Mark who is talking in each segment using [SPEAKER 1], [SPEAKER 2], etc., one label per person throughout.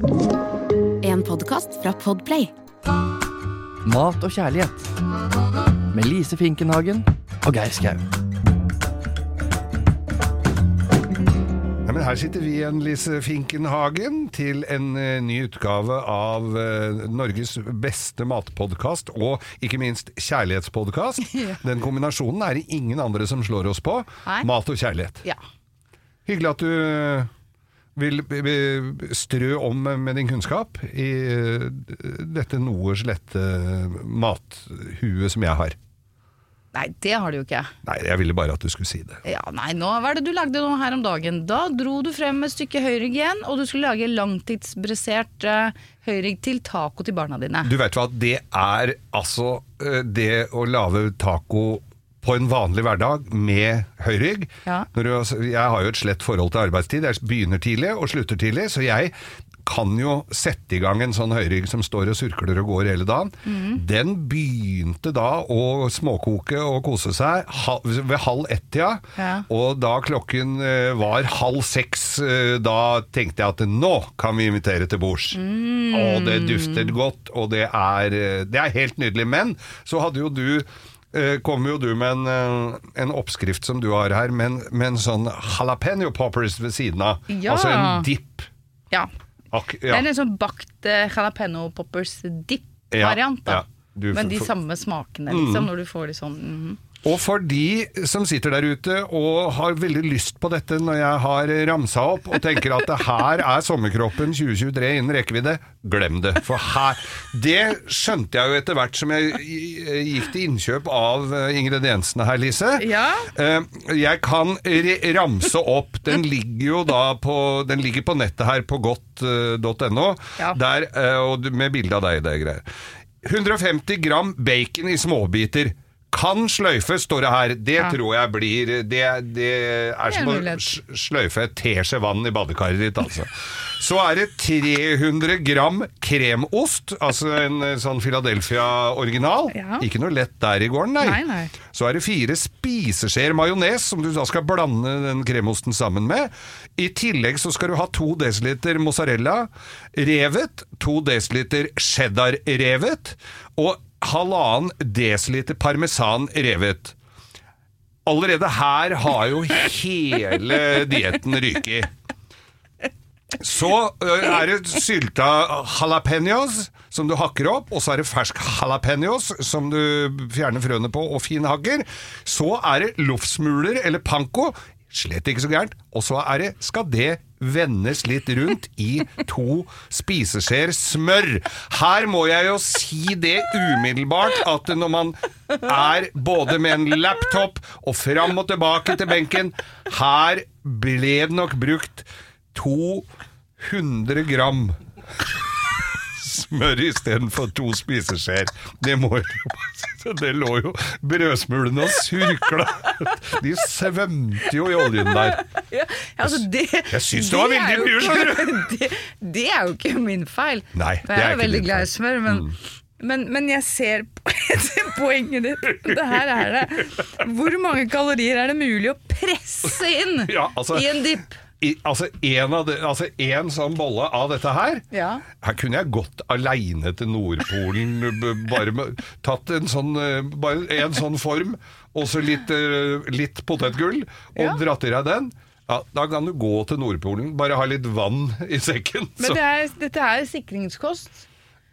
[SPEAKER 1] En podkast fra Podplay.
[SPEAKER 2] Mat og kjærlighet. Med Lise Finkenhagen og Geir Skau.
[SPEAKER 3] Ja, men her sitter vi igjen, Lise Finkenhagen, til en eh, ny utgave av eh, Norges beste matpodkast, og ikke minst kjærlighetspodkast. Den kombinasjonen er det ingen andre som slår oss på.
[SPEAKER 4] Nei.
[SPEAKER 3] Mat og kjærlighet.
[SPEAKER 4] Ja.
[SPEAKER 3] Hyggelig at du vil strø om med din kunnskap i eh, dette noe slette mathuet som jeg har.
[SPEAKER 4] Nei, det har du jo ikke.
[SPEAKER 3] Nei, jeg ville bare at du skulle si det.
[SPEAKER 4] Ja, nei, nå, Hva er det du lagde nå her om dagen? Da dro du frem et stykke høyrygg igjen, og du skulle lage langtidsbresert uh, høyrygg til taco til barna dine.
[SPEAKER 3] Du vet hva, det er altså eh, det å lage taco på en vanlig hverdag med høyrygg.
[SPEAKER 4] Ja.
[SPEAKER 3] Jeg har jo et slett forhold til arbeidstid. Jeg begynner tidlig og slutter tidlig, så jeg kan jo sette i gang en sånn høyrygg som står og surkler og går hele dagen.
[SPEAKER 4] Mm.
[SPEAKER 3] Den begynte da å småkoke og kose seg ved halv ett-tida.
[SPEAKER 4] Ja.
[SPEAKER 3] Og da klokken eh, var halv seks, eh, da tenkte jeg at nå kan vi invitere til bords.
[SPEAKER 4] Mm.
[SPEAKER 3] Og det dufter godt, og det er, eh, det er helt nydelig. Men så hadde jo du eh, kom jo du med en, eh, en oppskrift som du har her, med en, med en sånn jalapeño poppers ved siden av.
[SPEAKER 4] Ja.
[SPEAKER 3] Altså en dip.
[SPEAKER 4] Ja.
[SPEAKER 3] Ak
[SPEAKER 4] Det er en sånn bakt uh, jalapeño poppers dip-variant.
[SPEAKER 3] Ja,
[SPEAKER 4] da.
[SPEAKER 3] ja.
[SPEAKER 4] Men de samme smakene, liksom, når du får de sånn mhm.
[SPEAKER 3] Og for de som sitter der ute og har veldig lyst på dette når jeg har ramsa opp og tenker at det her er sommerkroppen 2023 innen rekkevidde, glem det. For her Det skjønte jeg jo etter hvert som jeg gikk til innkjøp av eh, ingrediensene her, Lise.
[SPEAKER 4] Ja.
[SPEAKER 3] Eh, Jeg kan ramse opp. Den ligger jo da på Den ligger på nettet her på godt.no,
[SPEAKER 4] Ja.
[SPEAKER 3] eh, du- med bilde av deg, det er greier. 150 gram bacon i småbiter. Kan sløyfe, står det her. Det
[SPEAKER 4] Ja.
[SPEAKER 3] tror jeg blir Det, det er som å sløyfe et teskje vann i badekaret ditt, altså. Så er det 300 gram kremost, altså en eh, sånn Philadelphia original.
[SPEAKER 4] Ja.
[SPEAKER 3] Ikke noe lett der i gården, nei.
[SPEAKER 4] Nei, nei.
[SPEAKER 3] Så er det fire spiseskjeer majones, som du da skal blande den kremosten sammen med. I tillegg så skal du ha to desiliter mozzarella revet, to desiliter cheddar revet, og halvannen desiliter parmesan revet. Allerede her har jo hele dietten ryket. Så er det sylta jalapeños som du hakker opp, og så er det fersk jalapeños som du fjerner frøene på og finhakker. Så er det loffsmuler eller panko, slett ikke så gærent. Og så er det, skal det vendes litt rundt i to spiseskjeer smør. Her må jeg jo si det umiddelbart at når man er både med en laptop og fram og tilbake til benken, her ble det nok brukt 200 gram smør istedenfor to spiseskjeer. Det må jeg jo bare si. Det lå jo brødsmulene og surkla. De svømte jo i oljen der.
[SPEAKER 4] Ja, altså det,
[SPEAKER 3] Jeg syns det
[SPEAKER 4] det er
[SPEAKER 3] veldig
[SPEAKER 4] jo
[SPEAKER 3] mye, skjønner du!
[SPEAKER 4] Det, det er jo ikke min feil.
[SPEAKER 3] Nei, det er
[SPEAKER 4] jeg er
[SPEAKER 3] ikke
[SPEAKER 4] veldig glad i.
[SPEAKER 3] Mm.
[SPEAKER 4] smør, men, men, men jeg ser poenget ditt. Det her er det. Hvor mange kalorier er det mulig å presse inn
[SPEAKER 3] Ja, altså-
[SPEAKER 4] i en dipp?
[SPEAKER 3] I, altså, en av de, altså en sånn bolle av dette her
[SPEAKER 4] Ja.
[SPEAKER 3] Her kunne jeg gått aleine til Nordpolen, bare med, tatt en sånn, eh, bare en sånn form, og så litt, eh, litt potetgull, og
[SPEAKER 4] Ja.
[SPEAKER 3] dratt i deg den. Ja, da kan du gå til Nordpolen, bare ha litt vann i sekken.
[SPEAKER 4] Men det er, dette er sikringskost.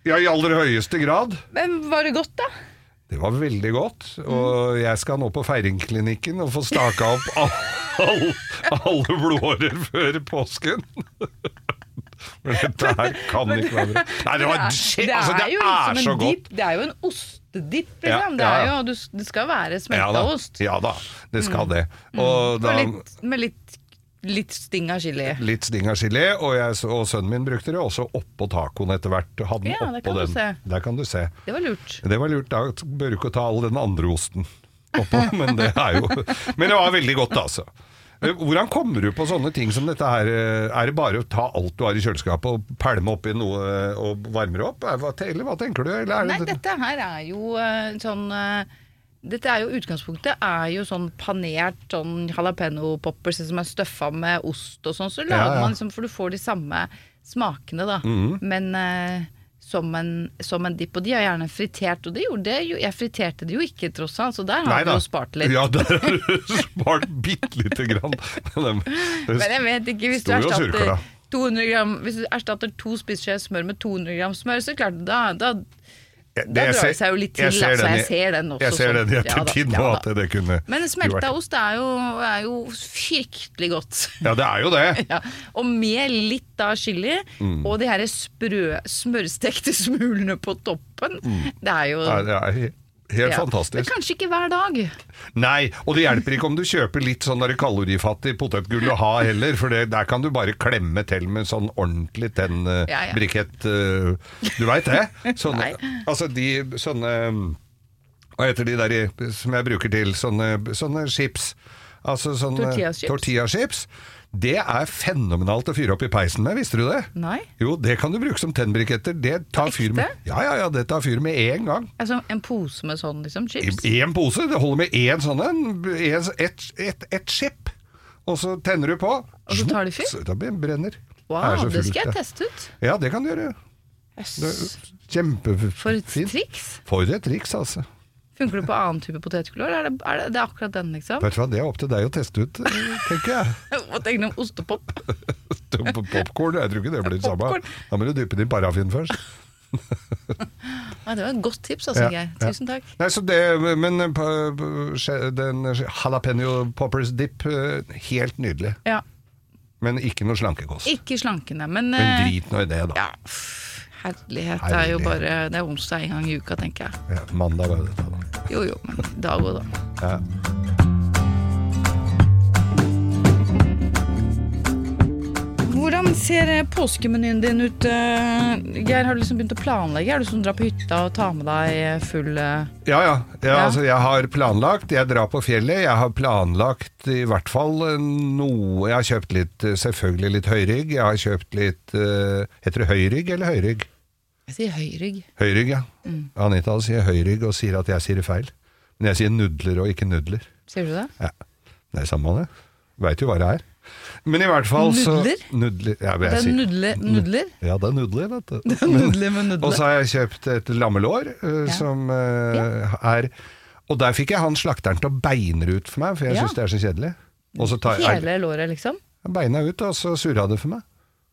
[SPEAKER 3] ja, I aller høyeste grad.
[SPEAKER 4] Men var det godt, da?
[SPEAKER 3] Det var veldig godt, og jeg skal nå på Feiringklinikken og få staka opp all, all, alle blodårer før påsken. Men dette her kan ikke være bra. Nei, det, var, shit, altså, det er
[SPEAKER 4] liksom
[SPEAKER 3] så godt.
[SPEAKER 4] Det er jo en ostedipp, liksom. det, jo, det skal være smelta ost.
[SPEAKER 3] ja da, det skal det. Og da,
[SPEAKER 4] Og litt, med litt, litt sting av chili.
[SPEAKER 3] litt sting av chili, og, jeg, og sønnen min brukte det også oppå tacoen etter hvert. Hadde
[SPEAKER 4] Ja, det
[SPEAKER 3] oppå den. Der kan du se.
[SPEAKER 4] Det var lurt.
[SPEAKER 3] Det var lurt, da bør du ikke ta all den andre osten oppå, men det er jo Men det var veldig godt, altså. Hvordan kommer du på sånne ting som dette her? Er det bare å ta alt du har i kjøleskapet og pælme oppi noe og varme det opp? Er- Eller hva tenker du? Er
[SPEAKER 4] Nei, dette her er jo eh, sånn eh, dette er jo Utgangspunktet er jo sånn panert sånn jalapeño poppers som er støffa med ost og sånn. Så lager
[SPEAKER 3] Ja, ja.
[SPEAKER 4] man liksom, For du får de samme smakene, da.
[SPEAKER 3] Mhm.
[SPEAKER 4] Men eh, som, en, som en dipp. Og de er gjerne fritert, og det gjorde det jo. Jeg friterte det jo ikke, tross alt, så der har
[SPEAKER 3] Nei
[SPEAKER 4] vi jo spart litt.
[SPEAKER 3] Ja, der har du spart bitte lite grann. Men
[SPEAKER 4] jeg vet ikke, hvis du erstatter 200 gram Hvis du erstatter to spiseskjeer smør med 200 gram smør, så klart da, da
[SPEAKER 3] Jeg-
[SPEAKER 4] Da drar
[SPEAKER 3] ser-
[SPEAKER 4] det seg jo litt
[SPEAKER 3] jeg
[SPEAKER 4] til,
[SPEAKER 3] ser
[SPEAKER 4] altså.
[SPEAKER 3] den
[SPEAKER 4] Jeg ser den også
[SPEAKER 3] Jeg ser
[SPEAKER 4] sånn.
[SPEAKER 3] den i ettertid nå, at det kunne
[SPEAKER 4] Men smelta ost er jo, er jo fryktelig godt.
[SPEAKER 3] Ja, det er jo det.
[SPEAKER 4] Ja, og med litt da chili,
[SPEAKER 3] Mm.
[SPEAKER 4] og de her sprø, smørstekte smulene på toppen. Det er jo
[SPEAKER 3] Ja, det er helt
[SPEAKER 4] ja. Men
[SPEAKER 3] fantastisk.
[SPEAKER 4] kanskje ikke hver dag.
[SPEAKER 3] Nei, og det hjelper ikke om du kjøper litt sånn der kalorifattig potetgull å ha heller, for det, der kan du bare klemme til med sånn ordentlig
[SPEAKER 4] Ja, ja.
[SPEAKER 3] uh, du veit det? Sånne, altså de sånne Hva heter de der som jeg bruker til sånne, sånne chips? Altså sånne
[SPEAKER 4] Tortillachips?
[SPEAKER 3] tortillachips. Det er fenomenalt å fyre opp i peisen med, visste du det?
[SPEAKER 4] Nei.
[SPEAKER 3] Jo, det kan du bruke som tennbriketter. Det tar fyr med Ja, ja, ja, det tar fyr med en gang.
[SPEAKER 4] Altså en pose med sånn liksom, chips.
[SPEAKER 3] I én pose. Det holder med én sånn en. Ett Et, et, et skip. Og så tenner du på.
[SPEAKER 4] Og så tar det fyr?
[SPEAKER 3] Så Da brenner.
[SPEAKER 4] Wow, det,
[SPEAKER 3] det
[SPEAKER 4] skal jeg teste ut.
[SPEAKER 3] Ja, det kan du gjøre.
[SPEAKER 4] Yes.
[SPEAKER 3] Kjempefint.
[SPEAKER 4] For et triks.
[SPEAKER 3] For et triks, altså.
[SPEAKER 4] Funker det på annen type potetgull, eller er det, er det, det er akkurat den, liksom?
[SPEAKER 3] Vet du hva, Det er opp til deg å teste ut, tenker jeg.
[SPEAKER 4] Hva tenker du om ostepop?
[SPEAKER 3] Popkorn, jeg tror ikke det blir det samme. Da må du dyppe det i parafin først.
[SPEAKER 4] Nei, det var et godt tips, altså,
[SPEAKER 3] Ja,
[SPEAKER 4] Geir. Tusen takk.
[SPEAKER 3] Nei, så det, Men eh, den jalapeño poppers dip, eh, helt nydelig.
[SPEAKER 4] Ja.
[SPEAKER 3] Men ikke noe slankekost.
[SPEAKER 4] Ikke slankende, men,
[SPEAKER 3] Men
[SPEAKER 4] eh,
[SPEAKER 3] drit nå i det, da.
[SPEAKER 4] Ja, herlighet. Det er jo bare Det er onsdag en gang i uka, tenker jeg.
[SPEAKER 3] Ja, mandag var det dette, da.
[SPEAKER 4] Jo jo, men dag òg, da.
[SPEAKER 3] Ja.
[SPEAKER 4] Hvordan ser påskemenyen din ut, eh, Geir? Har du liksom begynt å planlegge? Er du som drar på hytta og tar med deg full eh,
[SPEAKER 3] Ja, ja. ja,
[SPEAKER 4] Ja.
[SPEAKER 3] Altså, jeg har planlagt, jeg drar på fjellet. Jeg har planlagt i hvert fall eh, noe Jeg har kjøpt litt, selvfølgelig litt høyrygg. Jeg har kjøpt litt Heter det høyrygg eller høyrygg?
[SPEAKER 4] Jeg sier høyrygg.
[SPEAKER 3] Høyrygg, ja.
[SPEAKER 4] Mm.
[SPEAKER 3] Anita sier høyrygg og sier at jeg sier det feil. Men jeg sier nudler og ikke nudler.
[SPEAKER 4] Sier du det?
[SPEAKER 3] Ja. Det er samme det. Veit jo hva det er. Men i hvert fall så
[SPEAKER 4] Nudler?
[SPEAKER 3] Nudler? Ja,
[SPEAKER 4] Det er
[SPEAKER 3] si.
[SPEAKER 4] nudle, nudler?
[SPEAKER 3] Ja, det er nudler, vet du.
[SPEAKER 4] Nudler med nudler.
[SPEAKER 3] Og så har jeg kjøpt et lammelår, uh,
[SPEAKER 4] Ja.
[SPEAKER 3] som eh, er Og der fikk jeg han slakteren til å beine det ut for meg, for jeg
[SPEAKER 4] Ja.
[SPEAKER 3] syns det er så kjedelig. Tar
[SPEAKER 4] Hele låret, liksom?
[SPEAKER 3] beina ut, og så surra det for meg.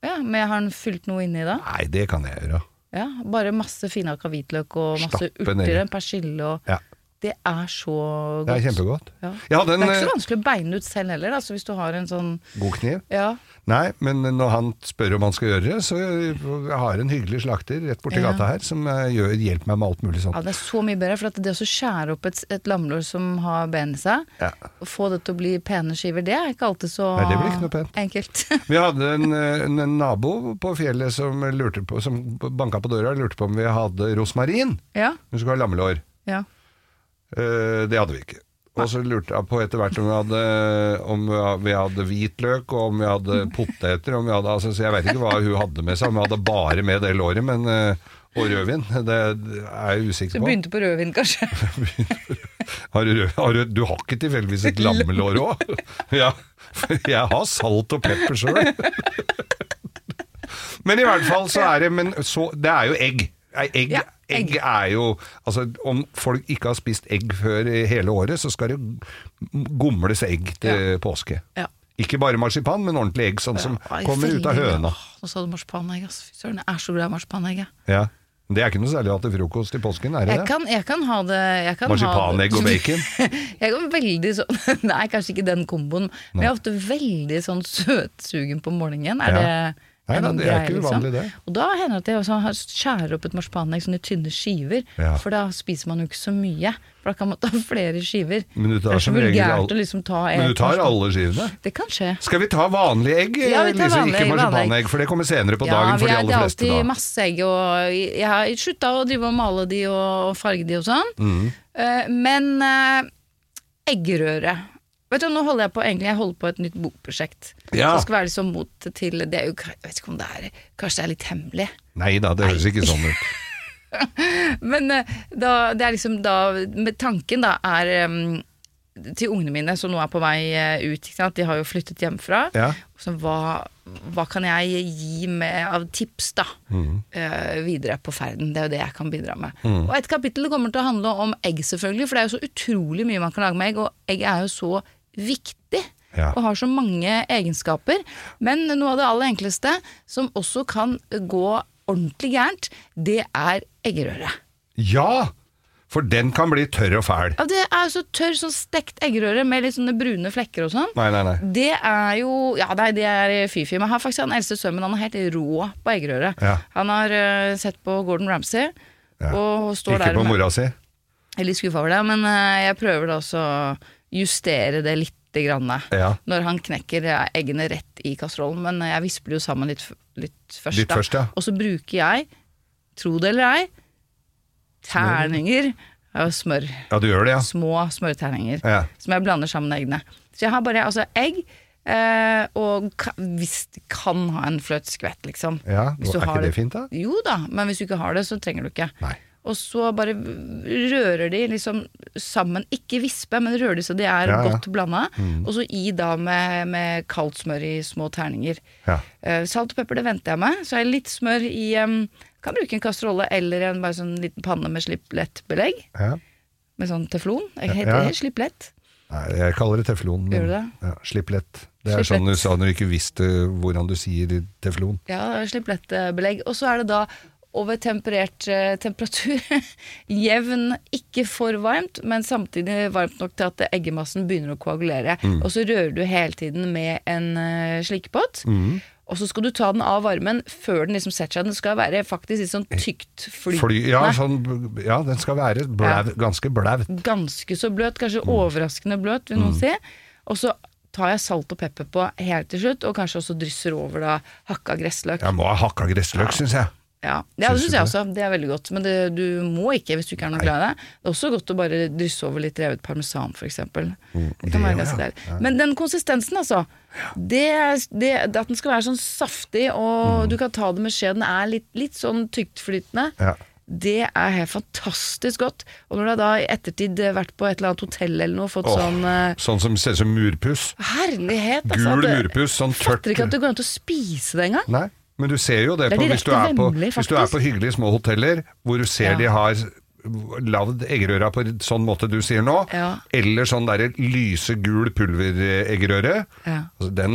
[SPEAKER 4] Ja, Men har han fylt noe inni da?
[SPEAKER 3] Nei, det kan jeg gjøre.
[SPEAKER 4] Ja, Bare masse finhakka hvitløk og masse
[SPEAKER 3] Stappe
[SPEAKER 4] urter, persille og
[SPEAKER 3] Ja,
[SPEAKER 4] Det er så godt.
[SPEAKER 3] det er kjempegodt.
[SPEAKER 4] Ja.
[SPEAKER 3] Ja, den,
[SPEAKER 4] Det er ikke så
[SPEAKER 3] eh,
[SPEAKER 4] vanskelig å beine ut selv heller, altså, hvis du har en sånn
[SPEAKER 3] god kniv.
[SPEAKER 4] Ja.
[SPEAKER 3] Nei, men når han spør om han skal gjøre det, så jeg har en hyggelig slakter rett borti
[SPEAKER 4] Ja.
[SPEAKER 3] gata her, som eh, gjør, hjelper meg med alt mulig sånt.
[SPEAKER 4] ja, det er så mye bedre. For at det å skjære opp et, et lammelår som har ben i seg,
[SPEAKER 3] Ja.
[SPEAKER 4] og få det til å bli pene skiver, det er ikke alltid så
[SPEAKER 3] Nei, det blir ikke noe pent.
[SPEAKER 4] enkelt.
[SPEAKER 3] Vi hadde en, en, en nabo på fjellet som, lurte på, som banka på døra og lurte på om vi hadde rosmarin.
[SPEAKER 4] ja,
[SPEAKER 3] Hun skulle ha lammelår.
[SPEAKER 4] ja.
[SPEAKER 3] Eh, det hadde vi ikke. Og så lurte jeg på etter hvert om vi hadde, om vi hadde hvitløk, og om vi hadde poteter om vi hadde, altså, Så jeg vet ikke hva hun hadde med seg, om hun hadde bare med det låret, men eh, og rødvin. Det er jeg
[SPEAKER 4] Du
[SPEAKER 3] usikker på.
[SPEAKER 4] begynte på rødvin, kanskje?
[SPEAKER 3] Har du, har du, du har ikke tilfeldigvis et lammelår òg? Ja, jeg har salt og pepper sjøl. Men i hvert fall så er det Men så, det er jo egg. Egg,
[SPEAKER 4] Ja,
[SPEAKER 3] egg. er jo Altså, om folk ikke har spist egg før i hele året, så skal det gomles egg til påske.
[SPEAKER 4] Ja.
[SPEAKER 3] Ikke bare marsipan, men ordentlig egg, sånn som
[SPEAKER 4] Ja, er
[SPEAKER 3] kommer ut av høna.
[SPEAKER 4] Nå sa du marsipanegg, ass. Fy søren, jeg er så glad i marsipanegg. jeg.
[SPEAKER 3] Ja. Det er ikke noe særlig å ha til frokost i påsken, er det
[SPEAKER 4] Jeg
[SPEAKER 3] det?
[SPEAKER 4] kan, jeg kan ha det jeg kan
[SPEAKER 3] Marsipanegg og bacon?
[SPEAKER 4] Jeg kan veldig sånn Nei, kanskje ikke den komboen, men jeg er ofte veldig sånn søtsugen på morgenen. Er
[SPEAKER 3] Ja.
[SPEAKER 4] det
[SPEAKER 3] Nei, da, det er ikke
[SPEAKER 4] liksom?
[SPEAKER 3] uvanlig, det.
[SPEAKER 4] Og da hender det at jeg skjærer opp et marsipanegg sånn i tynne skiver,
[SPEAKER 3] Ja.
[SPEAKER 4] for da spiser man jo ikke så mye. For da kan man ta flere skiver.
[SPEAKER 3] Men du tar
[SPEAKER 4] det er
[SPEAKER 3] regel
[SPEAKER 4] å liksom ta
[SPEAKER 3] Men du tar alle skivene?
[SPEAKER 4] Det kan skje.
[SPEAKER 3] Skal vi ta vanlige egg,
[SPEAKER 4] Ja, vi tar
[SPEAKER 3] Lise?
[SPEAKER 4] vanlige
[SPEAKER 3] Ikke
[SPEAKER 4] egg,
[SPEAKER 3] marsipanegg, for det kommer senere på dagen for de aller fleste.
[SPEAKER 4] det er
[SPEAKER 3] fleste.
[SPEAKER 4] alltid masse egg, og jeg har slutta å drive og male de og farge de og sånn.
[SPEAKER 3] Mm.
[SPEAKER 4] Eh, men eh, eggerøre Vet du, Nå holder jeg på egentlig, jeg holder på et nytt bokprosjekt.
[SPEAKER 3] Ja.
[SPEAKER 4] Som skal være liksom mot til Det er jo, Jeg vet ikke om det er Kanskje det er litt hemmelig.
[SPEAKER 3] Nei da, det høres ikke sånn ut.
[SPEAKER 4] Men eh, da, det er liksom da med Tanken da er um, til ungene mine som nå er på vei eh, ut. De har jo flyttet hjemmefra.
[SPEAKER 3] Ja.
[SPEAKER 4] Så hva, hva kan jeg gi med av tips da eh, videre på ferden? Det er jo det jeg kan bidra med. Og et kapittel kommer til å handle om egg, selvfølgelig, for det er jo så utrolig mye man kan lage med egg, og egg er jo så viktig.
[SPEAKER 3] Ja.
[SPEAKER 4] Og har så mange egenskaper. Men noe av det aller enkleste, som også kan gå ordentlig gærent, det er eggerøre.
[SPEAKER 3] Ja! For den kan bli tørr og fæl.
[SPEAKER 4] Ja, det er så tørr, sånn stekt eggerøre med litt sånne brune flekker og sånn.
[SPEAKER 3] Nei, nei, nei.
[SPEAKER 4] Det er jo Ja, nei, det er fy-fy. Men har faktisk han eldste sønnen han er helt rå på eggerøre.
[SPEAKER 3] Ja.
[SPEAKER 4] Han har uh, sett på Gordon Ramsay,
[SPEAKER 3] Ja.
[SPEAKER 4] og står
[SPEAKER 3] Ikke
[SPEAKER 4] der
[SPEAKER 3] på mora si.
[SPEAKER 4] Jeg er litt skuffa over det, men eh, jeg prøver da også justere det lite grann.
[SPEAKER 3] Ja.
[SPEAKER 4] Når han knekker eggene rett i kasserollen. Men jeg visper det jo sammen litt, litt først.
[SPEAKER 3] Litt først, ja.
[SPEAKER 4] Og så bruker jeg, tro det eller ei, terninger av smør.
[SPEAKER 3] Ja, du gjør det, ja.
[SPEAKER 4] Små smørterninger
[SPEAKER 3] Ja.
[SPEAKER 4] som jeg blander sammen med eggene. Så jeg har bare altså egg, eh, og hvis det kan ha en fløt skvett, liksom.
[SPEAKER 3] Ja,
[SPEAKER 4] du
[SPEAKER 3] Er
[SPEAKER 4] har
[SPEAKER 3] ikke det fint, da?
[SPEAKER 4] Jo da, men hvis du ikke har det, så trenger du ikke.
[SPEAKER 3] Nei.
[SPEAKER 4] Og så bare rører de liksom sammen, ikke vispe, men rører de så de er
[SPEAKER 3] Ja, ja.
[SPEAKER 4] godt blanda. Og så i da med, med kaldt smør i små terninger.
[SPEAKER 3] Ja.
[SPEAKER 4] Uh, salt og pepper det venter jeg med. Så har jeg litt smør i um, Kan bruke en kasserolle eller en bare sånn liten panne med slipp-lett-belegg.
[SPEAKER 3] Ja.
[SPEAKER 4] Med sånn teflon. Jeg heter det slipp-lett.
[SPEAKER 3] Nei, jeg kaller det teflon.
[SPEAKER 4] Gjør du det?
[SPEAKER 3] Ja, slipp lett. Det er sånn du sa når du ikke visste hvordan du sier teflon.
[SPEAKER 4] Ja, slipp-lett-belegg. Og så er det da over temperert eh, temperatur. Jevn, ikke for varmt, men samtidig varmt nok til at eggemassen begynner å koagulere.
[SPEAKER 3] Mm.
[SPEAKER 4] Og så rører du hele tiden med en eh, slikkepott.
[SPEAKER 3] Mm.
[SPEAKER 4] Og så skal du ta den av varmen før den liksom setter seg. Den skal være faktisk litt sånn tykt flytende.
[SPEAKER 3] Fly, ja, sånn, ja, den skal være blæv, ganske blaut.
[SPEAKER 4] Ganske så bløt, kanskje
[SPEAKER 3] Mm.
[SPEAKER 4] overraskende bløt, vil noen si. Og så tar jeg salt og pepper på helt til slutt, og kanskje også drysser over da hakka gressløk.
[SPEAKER 3] Jeg må ha hakka gressløk, syns jeg.
[SPEAKER 4] Ja, ja det
[SPEAKER 3] Syns
[SPEAKER 4] jeg også. Det er veldig godt. Men det, du må ikke hvis du ikke er noe glad i det. Det er også godt å bare drysse over litt revet parmesan, f.eks. Det kan
[SPEAKER 3] Mm, det
[SPEAKER 4] være
[SPEAKER 3] ja.
[SPEAKER 4] Men den konsistensen, altså. Det, det, At den skal være sånn saftig,
[SPEAKER 3] Mm.
[SPEAKER 4] og du kan ta det med skje, den er litt, litt sånn tyktflytende.
[SPEAKER 3] Ja.
[SPEAKER 4] Det er helt fantastisk godt. Og når du har da i ettertid vært på et eller annet hotell eller noe, fått
[SPEAKER 3] oh,
[SPEAKER 4] sånn uh,
[SPEAKER 3] Sånn som ser ut som murpuss.
[SPEAKER 4] Herlighet!
[SPEAKER 3] Gul murpuss, sånn tørt
[SPEAKER 4] Fatter ikke at det går an å spise det engang.
[SPEAKER 3] Men du ser jo det,
[SPEAKER 4] Det
[SPEAKER 3] på, hvis, du på,
[SPEAKER 4] vemmelig,
[SPEAKER 3] hvis du er på hyggelige små hoteller, hvor du ser
[SPEAKER 4] Ja.
[SPEAKER 3] de har lagd eggerøra på sånn måte du sier nå,
[SPEAKER 4] Ja.
[SPEAKER 3] eller sånn derre lysegul pulvereggerøre.
[SPEAKER 4] Ja.
[SPEAKER 3] Altså, den,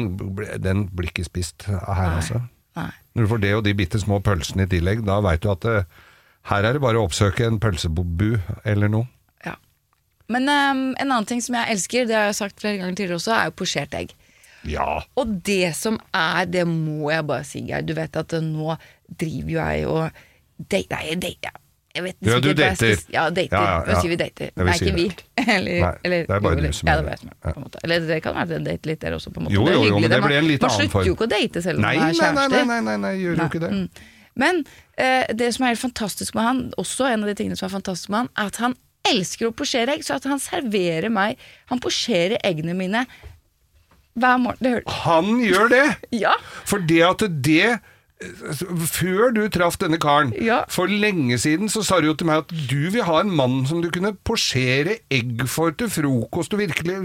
[SPEAKER 3] den blir ikke spist her,
[SPEAKER 4] Nei.
[SPEAKER 3] altså.
[SPEAKER 4] Nei.
[SPEAKER 3] Når du får det og de bitte små pølsene i tillegg, da veit du at det, her er det bare å oppsøke en pølsebu eller noe.
[SPEAKER 4] Ja. Men um, en annen ting som jeg elsker, det har jeg sagt flere ganger tidligere også, er jo posjert egg.
[SPEAKER 3] Ja.
[SPEAKER 4] Og det som er, det må jeg bare si, Geir. Du vet at nå driver jo jeg og date, Nei, jeg dater.
[SPEAKER 3] Ja, du dater.
[SPEAKER 4] Ja, dater.
[SPEAKER 3] Ja, ja,
[SPEAKER 4] Nå
[SPEAKER 3] ja.
[SPEAKER 4] sier vi dater. Nei, ikke vi. Eller,
[SPEAKER 3] Nei,
[SPEAKER 4] eller,
[SPEAKER 3] det er bare du som gjør
[SPEAKER 4] det. er. Eller det kan være dater litt dere også, på en måte.
[SPEAKER 3] Jo, jo, jo, men det blir en litt
[SPEAKER 4] Man
[SPEAKER 3] annen
[SPEAKER 4] slutter
[SPEAKER 3] form.
[SPEAKER 4] jo ikke å date selv om
[SPEAKER 3] Nei,
[SPEAKER 4] man er kjærester.
[SPEAKER 3] nei, nei, nei, nei, gjør jo ikke det.
[SPEAKER 4] mm. Men eh, det som er helt fantastisk med han, også en av de tingene som er fantastisk med han, er at han elsker å posjere egg, så at han serverer meg Han posjerer eggene mine hver morgen. Det hører
[SPEAKER 3] Han gjør det!
[SPEAKER 4] Ja!
[SPEAKER 3] For det at det Før du traff denne karen,
[SPEAKER 4] Ja.
[SPEAKER 3] for lenge siden, så sa du jo til meg at du vil ha en mann som du kunne posjere egg for til frokost og virkelig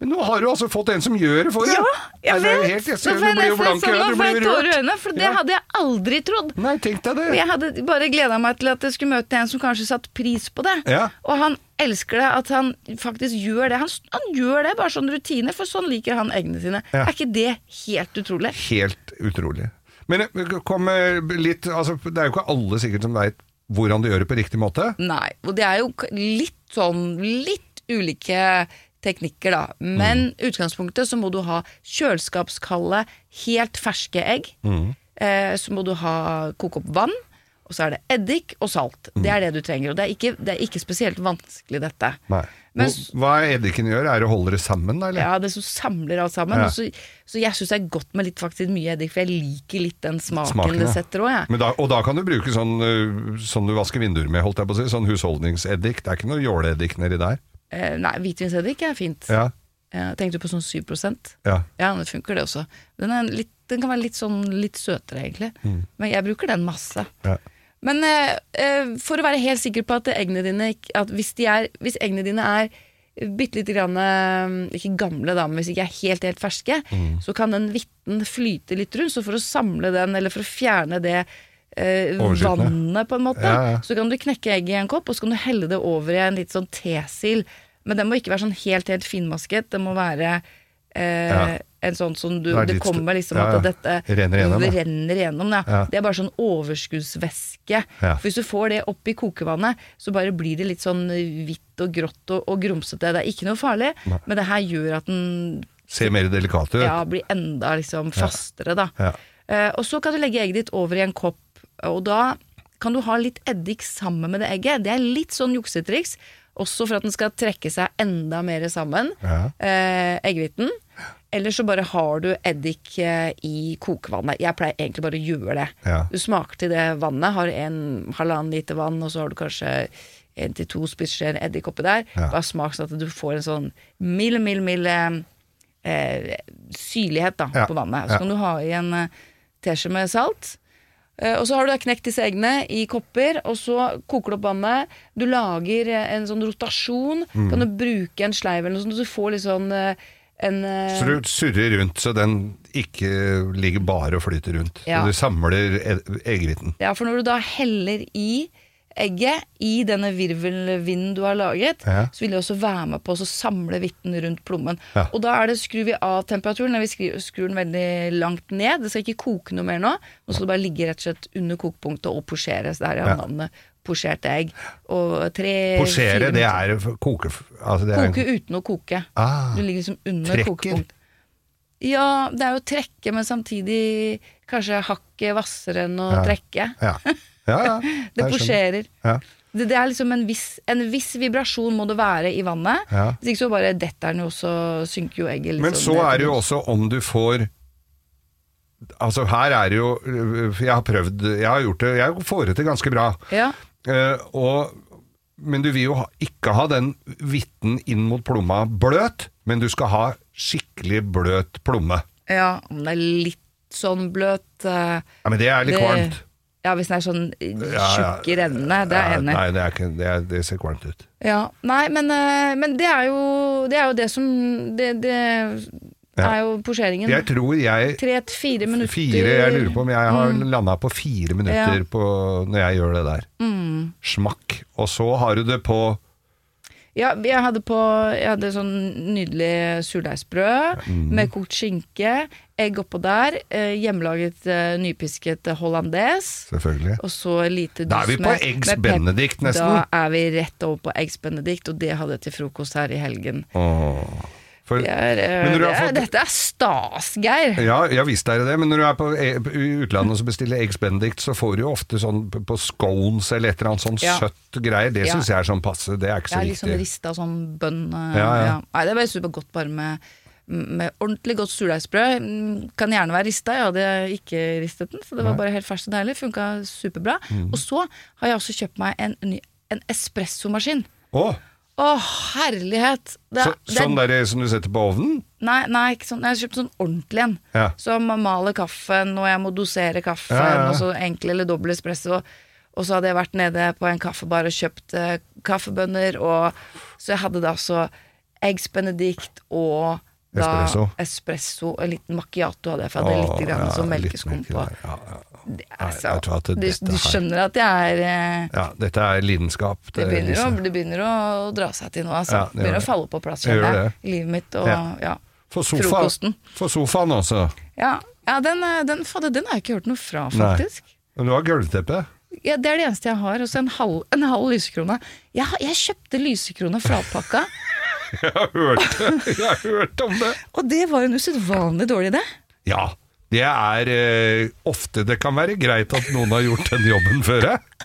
[SPEAKER 3] Men nå har du altså fått en som gjør det for deg!
[SPEAKER 4] Ja, jeg
[SPEAKER 3] Nei, det er helt, jeg ser, du blir jo blank i
[SPEAKER 4] sånn,
[SPEAKER 3] øynene, du blir rørt.
[SPEAKER 4] for det
[SPEAKER 3] Ja.
[SPEAKER 4] hadde jeg aldri trodd.
[SPEAKER 3] Nei, tenk deg det.
[SPEAKER 4] jeg hadde bare gleda meg til at jeg skulle møte en som kanskje satte pris på det.
[SPEAKER 3] Ja.
[SPEAKER 4] Og han elsker det, at han faktisk gjør det. Han, han gjør det bare sånn rutine, for sånn liker han eggene sine. Er ikke det helt utrolig?
[SPEAKER 3] Helt utrolig. Men eh, kom eh, litt altså, Det er jo ikke alle sikkert som veit hvordan du gjør det på riktig måte.
[SPEAKER 4] Nei, og det er jo litt sånn Litt ulike teknikker, da. Men mm. utgangspunktet så må du ha kjøleskapskalde, helt ferske egg. Eh, så må du ha koke opp vann. Og så er det eddik og salt. Det er det du trenger. Og det er ikke, det er ikke spesielt vanskelig, dette.
[SPEAKER 3] Nei.
[SPEAKER 4] Men-
[SPEAKER 3] Hva eddiken gjør, er å holde det sammen, eller?
[SPEAKER 4] Ja, det som samler alt sammen.
[SPEAKER 3] Ja.
[SPEAKER 4] Så, så jeg syns det er godt med litt faktisk mye eddik, for jeg liker litt den smaken,
[SPEAKER 3] Smaken, ja.
[SPEAKER 4] det setter òg, jeg.
[SPEAKER 3] Da, og da kan du bruke sånn, sånn du vasker vinduer med, holdt jeg på å si. Sånn husholdningseddik. Det er ikke noe jåleeddik nedi der.
[SPEAKER 4] Eh, nei, hvitvinseddik er fint.
[SPEAKER 3] Ja,
[SPEAKER 4] Eh, tenkte du på sånn 7
[SPEAKER 3] ja.
[SPEAKER 4] Ja, det funker det også. Den, er litt, den kan være litt sånn litt søtere, egentlig.
[SPEAKER 3] Mm.
[SPEAKER 4] Men jeg bruker den masse.
[SPEAKER 3] ja.
[SPEAKER 4] Men eh, eh, for å være helt sikker på at eggene dine at hvis, de er, hvis eggene dine er bitte lite grann eh, Ikke gamle, da, men hvis de ikke er helt, helt ferske,
[SPEAKER 3] Mm.
[SPEAKER 4] så kan den hvitten flyte litt rundt. Så for å samle den, eller for å fjerne det eh, vannet, på en måte,
[SPEAKER 3] Ja, ja.
[SPEAKER 4] så kan du knekke egget i en kopp, og så kan du helle det over i en litt sånn tesil. Men den må ikke være sånn helt, helt finmasket. Det må være eh,
[SPEAKER 3] Ja.
[SPEAKER 4] En sånn som du
[SPEAKER 3] Det
[SPEAKER 4] Det kommer liksom
[SPEAKER 3] ja, ja.
[SPEAKER 4] at dette
[SPEAKER 3] Renner igjennom, da.
[SPEAKER 4] renner igjennom. Ja. Det er bare sånn overskuddsvæske. For hvis du får det opp i kokevannet, så bare blir det litt sånn hvitt og grått og, og grumsete. Det er ikke noe farlig, men det her gjør at den
[SPEAKER 3] Ser mer delikat ut.
[SPEAKER 4] ja, blir enda liksom fastere, da. Eh, og så kan du legge egget ditt over i en kopp, og da kan du ha litt eddik sammen med det egget. Det er litt sånn juksetriks, også for at den skal trekke seg enda mer sammen, eh, eggehviten. Eller så bare har du eddik eh, i kokevannet. Jeg pleier egentlig bare å gjøre det.
[SPEAKER 3] Ja.
[SPEAKER 4] Du smaker til det vannet, har en halvannen liter vann, og så har du kanskje en til to spiseskjeer eddik oppi der.
[SPEAKER 3] Ja.
[SPEAKER 4] Bare smak sånn at du får en sånn mild, mild, mild eh, eh, syrlighet da,
[SPEAKER 3] Ja.
[SPEAKER 4] på vannet. Så kan du ha i en eh, teskje med salt. Og så har du da knekt disse eggene i kopper, og så koker du opp vannet. Du lager en sånn rotasjon.
[SPEAKER 3] Mm.
[SPEAKER 4] Kan du bruke en sleiv eller noe sånt, så du får litt sånn en eh,
[SPEAKER 3] Så du surrer rundt så den ikke ligger bare og flyter rundt.
[SPEAKER 4] Ja.
[SPEAKER 3] Så du samler e- eggehviten.
[SPEAKER 4] Ja, for når du da heller i egget i denne virvelvinden du har laget,
[SPEAKER 3] Ja.
[SPEAKER 4] så vil det også være med på å samle hvitten rundt plommen.
[SPEAKER 3] Ja.
[SPEAKER 4] Og da er det, skrur vi av temperaturen, eller vi skrur, skrur den veldig langt ned. Det skal ikke koke noe mer nå. Nå skal det bare ligge rett og slett under kokepunktet og posjeres. Der
[SPEAKER 3] Ja.
[SPEAKER 4] er navnet posjerte egg. Og tre
[SPEAKER 3] Posjere, det er koke... Altså det er,
[SPEAKER 4] Koke uten å koke.
[SPEAKER 3] Ah,
[SPEAKER 4] Du ligger liksom under
[SPEAKER 3] trekker.
[SPEAKER 4] kokepunkt. Ja, det er jo trekke, men samtidig kanskje hakket hvassere enn å
[SPEAKER 3] Ja.
[SPEAKER 4] trekke.
[SPEAKER 3] Ja. Ja, ja.
[SPEAKER 4] Det posjerer.
[SPEAKER 3] Ja.
[SPEAKER 4] Det, det er liksom en viss, en viss vibrasjon må det være i vannet.
[SPEAKER 3] Ja.
[SPEAKER 4] Hvis ikke så bare detter den jo, så synker jo egget Liksom.
[SPEAKER 3] Men
[SPEAKER 4] sånn
[SPEAKER 3] så er det jo også om du får Altså her er det jo Jeg har prøvd Jeg har gjort det Jeg får det til ganske bra.
[SPEAKER 4] Ja,
[SPEAKER 3] og, men du vil jo ha, ikke ha den hvitten inn mot plomma bløt, men du skal ha skikkelig bløt plomme.
[SPEAKER 4] ja, om den er litt sånn bløt eh,
[SPEAKER 3] Ja, Men det er litt
[SPEAKER 4] det-
[SPEAKER 3] kvalmt.
[SPEAKER 4] Ja, hvis den er sånn eh, tjukk i rennene, det er
[SPEAKER 3] Ja,
[SPEAKER 4] enig i.
[SPEAKER 3] Nei, det, er ikke, det, er, det ser kvalmt ut.
[SPEAKER 4] Ja, nei, men, eh, men det er jo det, er jo det som Det, det
[SPEAKER 3] Ja.
[SPEAKER 4] er jo posjeringen.
[SPEAKER 3] Jeg tror jeg
[SPEAKER 4] Tre fire minutter.
[SPEAKER 3] Fire, jeg lurer på om jeg har mm. landa på fire minutter
[SPEAKER 4] Ja.
[SPEAKER 3] på, når jeg gjør det der.
[SPEAKER 4] Mm.
[SPEAKER 3] Smakk. Og så har du det på
[SPEAKER 4] Ja, jeg hadde på Jeg hadde sånn nydelig surdeigsbrød
[SPEAKER 3] Mm.
[SPEAKER 4] med kokt skinke, egg oppå der, eh, hjemmelaget eh, nypisket hollandes.
[SPEAKER 3] Selvfølgelig.
[SPEAKER 4] Og så lite
[SPEAKER 3] Da er vi på eggs benedict, nesten.
[SPEAKER 4] Da er vi rett over på eggs benedict, og det hadde jeg til frokost her i helgen.
[SPEAKER 3] Åh. For,
[SPEAKER 4] Det er, eh,
[SPEAKER 3] Men når du
[SPEAKER 4] det
[SPEAKER 3] har
[SPEAKER 4] er,
[SPEAKER 3] fått-
[SPEAKER 4] dette er stas, Geir!
[SPEAKER 3] ja, ja visst er det det, men når du er på på utlandet og bestiller Eggs Benedict, så får du jo ofte sånn på scones eller et eller annet sånn
[SPEAKER 4] Ja.
[SPEAKER 3] søtt greier. Det
[SPEAKER 4] Ja.
[SPEAKER 3] syns jeg er sånn passe, det er ikke
[SPEAKER 4] Det
[SPEAKER 3] så
[SPEAKER 4] er litt sånn
[SPEAKER 3] liksom
[SPEAKER 4] rista sånn bønn. eh,
[SPEAKER 3] Ja.
[SPEAKER 4] Nei, det er bare supergodt bare med, med ordentlig godt surdeigsbrød. Mm, Kan gjerne være rista, jeg hadde ikke ristet den, for det var bare helt ferskt og deilig. Funka superbra.
[SPEAKER 3] Mm.
[SPEAKER 4] Og så har jeg også kjøpt meg en, en espressomaskin.
[SPEAKER 3] Å,
[SPEAKER 4] Å, herlighet! Det,
[SPEAKER 3] så,
[SPEAKER 4] det
[SPEAKER 3] sånn der som du setter på ovnen?
[SPEAKER 4] Nei, nei, sånn. Jeg har kjøpt sånn ordentlig en.
[SPEAKER 3] Ja.
[SPEAKER 4] Som maler kaffen, og jeg må dosere kaffen,
[SPEAKER 3] Ja, ja,
[SPEAKER 4] og så enkel eller dobbel espresso. Og så hadde jeg vært nede på en kaffebar og kjøpt uh, kaffebønner, og så jeg hadde da så eggs benedict og da
[SPEAKER 3] Espresso.
[SPEAKER 4] espresso. En liten macchiato hadde jeg, for jeg hadde litt grann
[SPEAKER 3] ja,
[SPEAKER 4] melkeskum på.
[SPEAKER 3] Ja, ja.
[SPEAKER 4] Det
[SPEAKER 3] Nei,
[SPEAKER 4] er så,
[SPEAKER 3] vet du
[SPEAKER 4] du, skjønner at jeg er eh,
[SPEAKER 3] ja, dette er lidenskap.
[SPEAKER 4] det begynner, å, det begynner å dra seg til nå, altså.
[SPEAKER 3] Ja, det
[SPEAKER 4] begynner å falle på plass,
[SPEAKER 3] Det det.
[SPEAKER 4] i livet mitt. Og,
[SPEAKER 3] Ja.
[SPEAKER 4] ja.
[SPEAKER 3] For, sofa,
[SPEAKER 4] Frokosten.
[SPEAKER 3] for sofaen også.
[SPEAKER 4] Ja, ja den, den, den, den har jeg ikke hørt noe fra,
[SPEAKER 3] Nei. Men du har gulvteppe.
[SPEAKER 4] Ja, det er det eneste jeg har. Og så en en halv lysekrone. Jeg, jeg kjøpte lysekrone flatpakka,
[SPEAKER 3] Jeg har hørt det. Jeg har hørt om det.
[SPEAKER 4] og det var en usedvanlig dårlig idé.
[SPEAKER 3] Ja, det er eh, ofte Det kan være greit at noen har gjort den jobben før. jeg.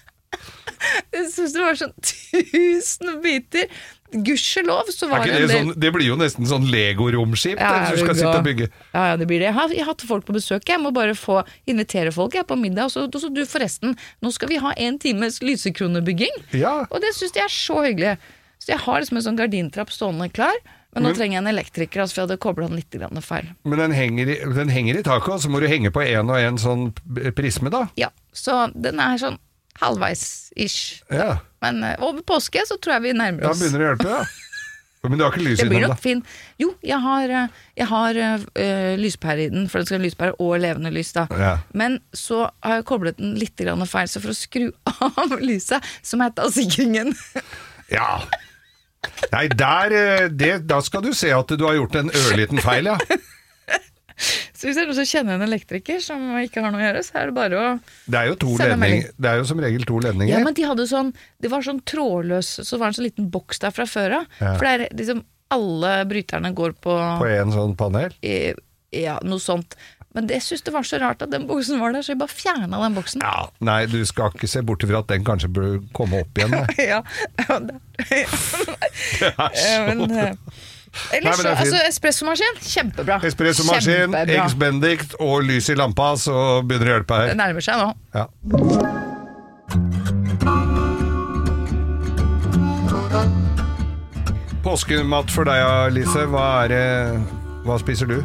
[SPEAKER 4] Jeg syns det var sånn tusen biter. Gudskjelov så
[SPEAKER 3] Er
[SPEAKER 4] var
[SPEAKER 3] ikke
[SPEAKER 4] det en del
[SPEAKER 3] sånn, det blir jo nesten sånn Lego-romskip
[SPEAKER 4] Ja,
[SPEAKER 3] du skal sitte og bygge.
[SPEAKER 4] Ja, ja, det blir det. Jeg har, jeg har hatt folk på besøk. Jeg må bare få invitere folk jeg, på middag. Og så, og så du, forresten, nå skal vi ha en times lysekronebygging.
[SPEAKER 3] Ja.
[SPEAKER 4] Og det syns jeg er så hyggelig. Så jeg har liksom en sånn gardintrapp stående klar. Men nå
[SPEAKER 3] Men-
[SPEAKER 4] trenger jeg en elektriker, altså, for jeg hadde kobla den litt feil.
[SPEAKER 3] Men den henger, i, den henger i taket, og så må du henge på en og en sånn prisme, da.
[SPEAKER 4] Ja, så den er sånn halvveis-ish.
[SPEAKER 3] Ja,
[SPEAKER 4] Men eh, over påske så tror jeg vi nærmer oss.
[SPEAKER 3] Da begynner det å hjelpe, ja. Men du har ikke lys
[SPEAKER 4] Det
[SPEAKER 3] i
[SPEAKER 4] blir
[SPEAKER 3] den,
[SPEAKER 4] nok
[SPEAKER 3] da?
[SPEAKER 4] fin. Jo, jeg har, eh, jeg har eh, lyspære i den, for det skal være lyspære og levende lys. da.
[SPEAKER 3] Ja.
[SPEAKER 4] Men så har jeg koblet den litt grann feil, så for å skru av lyset, så må jeg ta sikringen.
[SPEAKER 3] Ja. Nei, der eh, det, Da skal du se at du har gjort en ørliten feil, ja.
[SPEAKER 4] Så hvis jeg også kjenner en elektriker som ikke har noe å gjøre, så er det bare å
[SPEAKER 3] Det er jo to
[SPEAKER 4] sende melding.
[SPEAKER 3] Det er jo som regel to ledninger.
[SPEAKER 4] Ja, men de hadde sånn Det var sånn trådløs Så var det en sånn liten boks der fra før av.
[SPEAKER 3] Ja.
[SPEAKER 4] For det er liksom Alle bryterne går på,
[SPEAKER 3] På en sånn panel.
[SPEAKER 4] I, Ja, noe sånt. Men det- jeg syns det var så rart at den boksen var der, så jeg bare fjerna den boksen.
[SPEAKER 3] Ja, Nei, du skal ikke se bort ifra at den kanskje bør komme opp igjen.
[SPEAKER 4] Ja, ja, det,
[SPEAKER 3] Det er
[SPEAKER 4] Eh,
[SPEAKER 3] så
[SPEAKER 4] men, eh,
[SPEAKER 3] Nei,
[SPEAKER 4] Ellers
[SPEAKER 3] det er fint.
[SPEAKER 4] altså espressomaskin, kjempebra.
[SPEAKER 3] Espressomaskin. Eggs Bendict og lys i lampa, så begynner det å hjelpe
[SPEAKER 4] Det
[SPEAKER 3] her.
[SPEAKER 4] nærmer seg nå.
[SPEAKER 3] Ja. Påskemat for deg, Lise. Hva, er hva spiser du?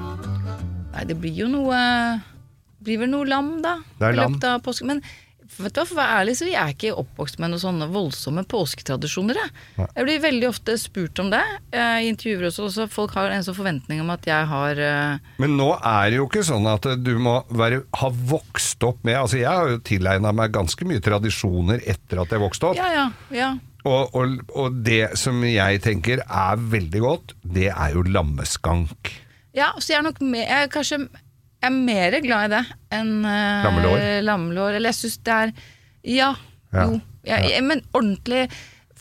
[SPEAKER 4] Nei, det blir jo noe Det blir vel noe lam, da.
[SPEAKER 3] Det er lam.
[SPEAKER 4] Men vet du hva, for å være ærlig så jeg er ikke oppvokst med noen sånne voldsomme påsketradisjoner. Jeg, jeg blir veldig ofte spurt om det eh, i intervjuer også. Så folk har en sånn forventning om at jeg har eh,
[SPEAKER 3] Men nå er det jo ikke sånn at du må være, ha vokst opp med Altså, jeg har jo tilegna meg ganske mye tradisjoner etter at jeg vokste opp.
[SPEAKER 4] Ja, ja, ja.
[SPEAKER 3] Og, og, og det som jeg tenker er veldig godt, det er jo lammeskank.
[SPEAKER 4] Ja, så jeg er nok mer, jeg er kanskje jeg er mer glad i det enn eh,
[SPEAKER 3] Lammelår?
[SPEAKER 4] lammelår. Eller jeg syns det er Ja,
[SPEAKER 3] Ja,
[SPEAKER 4] jo. Jeg, jeg, men ordentlig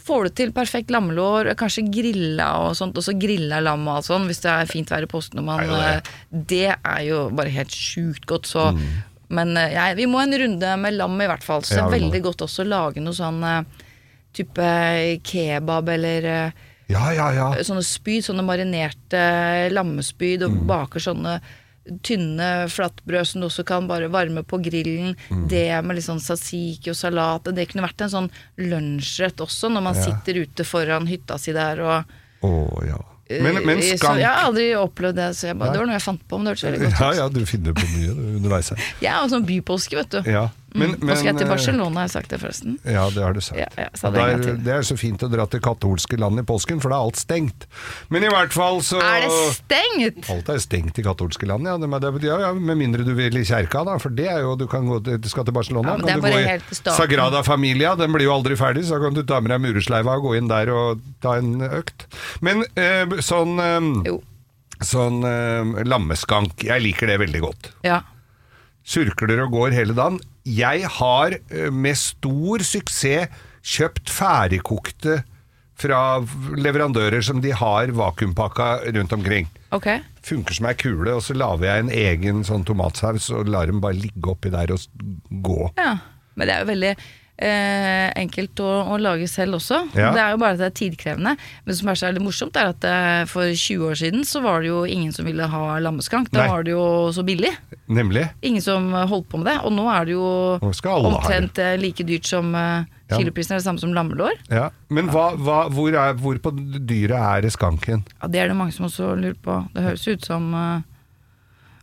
[SPEAKER 4] Får du til perfekt lammelår, kanskje grilla og sånt, og så grilla lam og alt sånn, hvis det er fint vær i påsken. og man,
[SPEAKER 3] Er jo det.
[SPEAKER 4] eh, det er jo bare helt sjukt godt, så
[SPEAKER 3] Mm.
[SPEAKER 4] Men eh, jeg, vi må en runde med lam i hvert fall. Så
[SPEAKER 3] Ja,
[SPEAKER 4] det er
[SPEAKER 3] vi må
[SPEAKER 4] veldig godt også å lage noe sånn eh, type kebab eller eh,
[SPEAKER 3] Ja, ja, ja.
[SPEAKER 4] sånne spyd, sånne marinerte lammespyd,
[SPEAKER 3] Mm.
[SPEAKER 4] og baker sånne tynne flatbrød som du også kan bare varme på grillen.
[SPEAKER 3] Mm.
[SPEAKER 4] Det med litt sånn tzatziki og salat. Det kunne vært en sånn lunsjrett også, når man
[SPEAKER 3] Ja.
[SPEAKER 4] sitter ute foran hytta si der og
[SPEAKER 3] oh, ja. Men, men
[SPEAKER 4] Eh, så
[SPEAKER 3] skank
[SPEAKER 4] Jeg har aldri opplevd det, så bare, det var noe jeg fant på, men det hørtes veldig godt
[SPEAKER 3] Ja,
[SPEAKER 4] ut.
[SPEAKER 3] ja, du finner på mye underveis her.
[SPEAKER 4] Jeg er sånn bypåske, vet du.
[SPEAKER 3] Ja. Men,
[SPEAKER 4] Mm. Nå skal jeg til
[SPEAKER 3] eh,
[SPEAKER 4] Barcelona, har jeg sagt det forresten.
[SPEAKER 3] Ja, det har du sagt.
[SPEAKER 4] Ja, ja, det
[SPEAKER 3] der, det er så fint å dra til katolske land i påsken, for da er alt stengt. Men i hvert fall så
[SPEAKER 4] Er det stengt?!
[SPEAKER 3] Alt er stengt i katolske land, ja. Det, ja, ja. Med mindre du vil i kjerka, da. For det er jo Du kan gå du skal til Barcelona.
[SPEAKER 4] Ja, men
[SPEAKER 3] kan du gå i. Sagrada Familia, den blir jo aldri ferdig, så kan du ta med deg muresleiva og gå inn der og ta en økt. Men eh, sånn
[SPEAKER 4] Jo.
[SPEAKER 3] Sånn eh, lammeskank, jeg liker det veldig godt.
[SPEAKER 4] Ja.
[SPEAKER 3] Surkler og går hele dagen. Jeg har eh, med stor suksess kjøpt ferdigkokte fra leverandører som de har vakuumpakka rundt omkring.
[SPEAKER 4] Okay.
[SPEAKER 3] Funker som ei kule, og så lager jeg en egen sånn tomatsaus og lar dem bare ligge oppi der og gå.
[SPEAKER 4] Ja, men det er jo veldig eh, enkelt å, å lage selv også.
[SPEAKER 3] Ja.
[SPEAKER 4] Det er jo bare at det er tidkrevende. Men det som er så veldig morsomt, er at eh, for 20 år siden så var det jo ingen som ville ha lammeskank. Da
[SPEAKER 3] Nei.
[SPEAKER 4] var det jo så billig.
[SPEAKER 3] Nemlig.
[SPEAKER 4] Ingen som eh, holdt på med det. Og nå er det jo
[SPEAKER 3] ha det.
[SPEAKER 4] omtrent eh, like dyrt som eh,
[SPEAKER 3] Ja.
[SPEAKER 4] Kiloprisen er det samme som lammelår.
[SPEAKER 3] Ja. Men hva, hva, hvor, er, hvor på dyret er det skanken?
[SPEAKER 4] Ja, Det er det mange som også lurer på. Det høres ut som eh,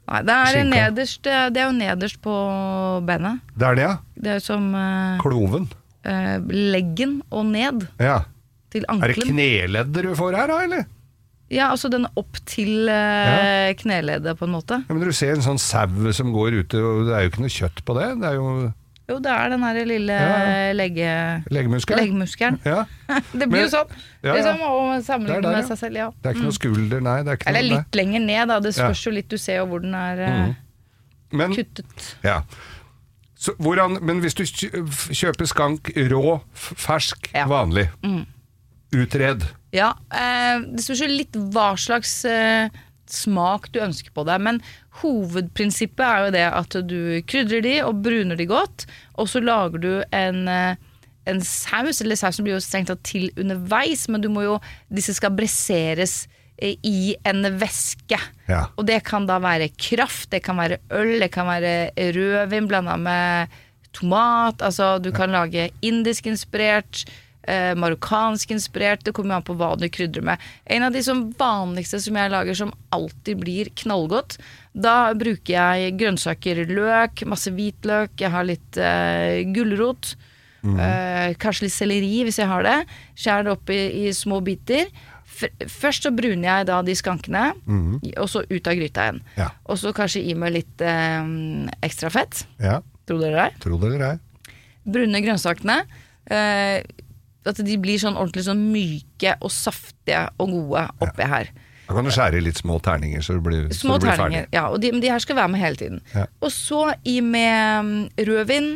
[SPEAKER 4] Nei, det er,
[SPEAKER 3] Skinka.
[SPEAKER 4] nederst, det er jo nederst på benet.
[SPEAKER 3] Det er det, ja?
[SPEAKER 4] Det er som eh,
[SPEAKER 3] Kloven.
[SPEAKER 4] eh, leggen og ned
[SPEAKER 3] Ja.
[SPEAKER 4] til
[SPEAKER 3] Er det
[SPEAKER 4] ankelen.
[SPEAKER 3] kneleddet du får her, da, eller?
[SPEAKER 4] Ja, altså den opp til eh, kneleddet, på en måte.
[SPEAKER 3] Ja, men Du ser en sånn sau som går ute, og det er jo ikke noe kjøtt på det. Det er jo
[SPEAKER 4] Jo, det er den her lille
[SPEAKER 3] Ja.
[SPEAKER 4] legge, leggmuskelen.
[SPEAKER 3] Ja.
[SPEAKER 4] Det blir jo sånn.
[SPEAKER 3] Ja, ja.
[SPEAKER 4] Liksom,
[SPEAKER 3] er der,
[SPEAKER 4] med
[SPEAKER 3] ja.
[SPEAKER 4] seg selv, ja.
[SPEAKER 3] Det er ikke noe skulder, nei. Det er ikke
[SPEAKER 4] Eller
[SPEAKER 3] noe,
[SPEAKER 4] litt lenger ned, da. Det spørs jo litt, du ser jo hvor den er eh,
[SPEAKER 3] Mhm. Men,
[SPEAKER 4] kuttet.
[SPEAKER 3] ja. Så, hvordan, men hvis du kjøper skank rå, fersk,
[SPEAKER 4] Ja. Mm.
[SPEAKER 3] vanlig, utred.
[SPEAKER 4] Ja, eh, det spørs jo litt hva slags eh, smak du ønsker på det. Men hovedprinsippet er jo det at du krydrer de og bruner de godt, og så lager du en, eh, en saus, eller sausen blir jo strengt tatt til underveis, men du må jo, disse skal bresseres eh, i en væske.
[SPEAKER 3] Ja.
[SPEAKER 4] Og det kan da være kraft, det kan være øl, det kan være rødvin blanda med tomat. Altså du kan lage indisk-inspirert, eh, marokkansk-inspirert. Det kommer jo an på hva du krydrer med. En av de som vanligste som jeg lager som alltid blir knallgodt, da bruker jeg grønnsaker, løk, masse hvitløk, jeg har litt eh, gulrot. Eh, kanskje litt selleri hvis jeg har det. Skjær det opp i, i små biter. først så bruner jeg da de skankene, og så ut av gryta igjen.
[SPEAKER 3] Ja.
[SPEAKER 4] Og så kanskje i meg litt eh, ekstra fett.
[SPEAKER 3] Ja,
[SPEAKER 4] Tror dere
[SPEAKER 3] tro det eller ei.
[SPEAKER 4] Brune grønnsakene. Eh, at de blir sånn ordentlig sånn myke og saftige og gode oppi her.
[SPEAKER 3] Da kan du skjære i litt små terninger, så du blir,
[SPEAKER 4] Små
[SPEAKER 3] så du blir
[SPEAKER 4] terninger.
[SPEAKER 3] ferdig.
[SPEAKER 4] Ja, og de, men de her skal være med hele tiden.
[SPEAKER 3] Ja.
[SPEAKER 4] Og så i med mm, rødvin,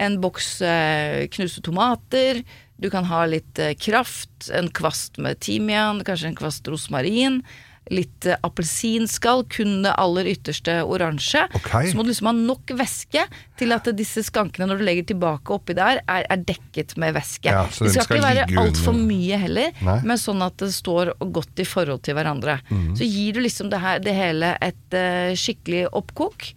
[SPEAKER 4] en boks eh, knuste tomater, du kan ha litt eh, kraft, en kvast med timian, kanskje en kvast rosmarin, litt eh, appelsinskall, kun det aller ytterste oransje.
[SPEAKER 3] Okay.
[SPEAKER 4] Så må du liksom ha nok væske til at disse skankene, når du legger tilbake oppi der, er, er dekket med væske.
[SPEAKER 3] Ja,
[SPEAKER 4] det skal,
[SPEAKER 3] skal
[SPEAKER 4] ikke være altfor mye heller,
[SPEAKER 3] Nei.
[SPEAKER 4] men sånn at det står godt i forhold til hverandre.
[SPEAKER 3] Mm.
[SPEAKER 4] Så gir du liksom det, her, det hele et uh, skikkelig oppkok,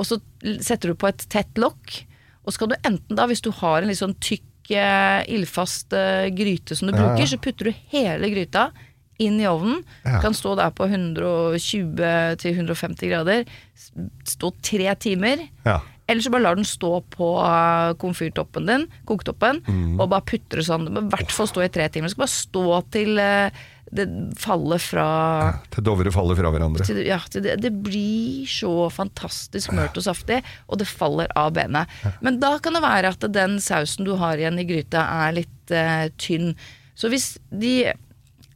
[SPEAKER 4] og så setter du på et tett lokk. Og skal du enten da, hvis du har en litt sånn tykk, uh, ildfast uh, gryte som du
[SPEAKER 3] Ja, ja.
[SPEAKER 4] bruker, så putter du hele gryta inn i ovnen.
[SPEAKER 3] Ja.
[SPEAKER 4] Kan stå der på 120-150 grader. Stå tre timer.
[SPEAKER 3] Ja.
[SPEAKER 4] Eller så bare lar den stå på uh, komfyrtoppen din, koketoppen,
[SPEAKER 3] Mm.
[SPEAKER 4] og bare putter det sånn. Det må i hvert fall stå i tre timer. Det skal bare stå til uh, det faller fra
[SPEAKER 3] Til Dovre faller fra hverandre.
[SPEAKER 4] til, ja, til det, det blir så fantastisk mørt og saftig, og det faller av benet. Men da kan det være at den sausen du har igjen i gryta er litt eh, tynn. Så hvis de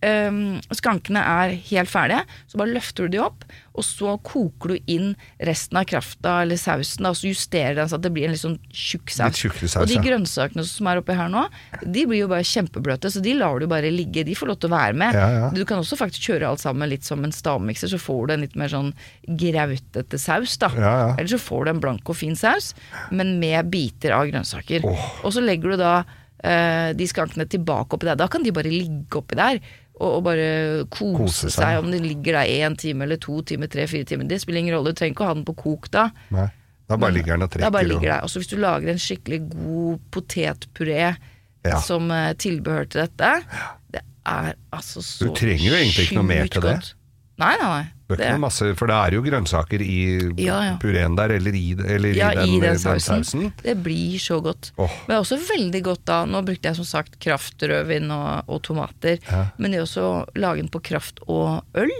[SPEAKER 4] ehm, skankene er helt ferdige, så bare løfter du de opp, og så koker du inn resten av krafta eller sausen, og så justerer den så at det blir en litt sånn tjukk saus.
[SPEAKER 3] Saus,
[SPEAKER 4] og de grønnsakene som er oppi her nå, de blir jo bare kjempebløte, så de lar du bare ligge. De får lov til å være med.
[SPEAKER 3] Ja, ja.
[SPEAKER 4] Du kan også faktisk kjøre alt sammen litt som en stavmikser, så får du en litt mer sånn grautete saus, da.
[SPEAKER 3] Ja, ja.
[SPEAKER 4] Eller så får du en blank og fin saus, men med biter av grønnsaker.
[SPEAKER 3] Oh.
[SPEAKER 4] Og så legger du da eh, de skankene tilbake oppi der. Da kan de bare ligge oppi der. Og, bare kose,
[SPEAKER 3] Kose seg.
[SPEAKER 4] seg. Om de ligger der én time eller to timer, tre-fire timer. Det spiller ingen rolle. Du trenger ikke å ha den på kok da.
[SPEAKER 3] Nei. Da bare ligger den og
[SPEAKER 4] Da
[SPEAKER 3] trekker.
[SPEAKER 4] bare
[SPEAKER 3] og-
[SPEAKER 4] ligger der. Hvis du lager en skikkelig god potetpuré
[SPEAKER 3] Ja.
[SPEAKER 4] som eh, tilbehør til dette, det er altså så
[SPEAKER 3] Du trenger jo egentlig ikke noe mer til det.
[SPEAKER 4] godt. Nei, nei, nei.
[SPEAKER 3] Det er ikke masse, for det er jo grønnsaker i
[SPEAKER 4] Ja, ja.
[SPEAKER 3] pureen der, eller i, eller
[SPEAKER 4] ja,
[SPEAKER 3] i den,
[SPEAKER 4] i den
[SPEAKER 3] den
[SPEAKER 4] sausen.
[SPEAKER 3] sausen.
[SPEAKER 4] Det blir så godt.
[SPEAKER 3] Oh.
[SPEAKER 4] Men det er også veldig godt da Nå brukte jeg som sagt kraft, rødvin og, og tomater.
[SPEAKER 3] Ja.
[SPEAKER 4] Men det er også lage den på kraft og øl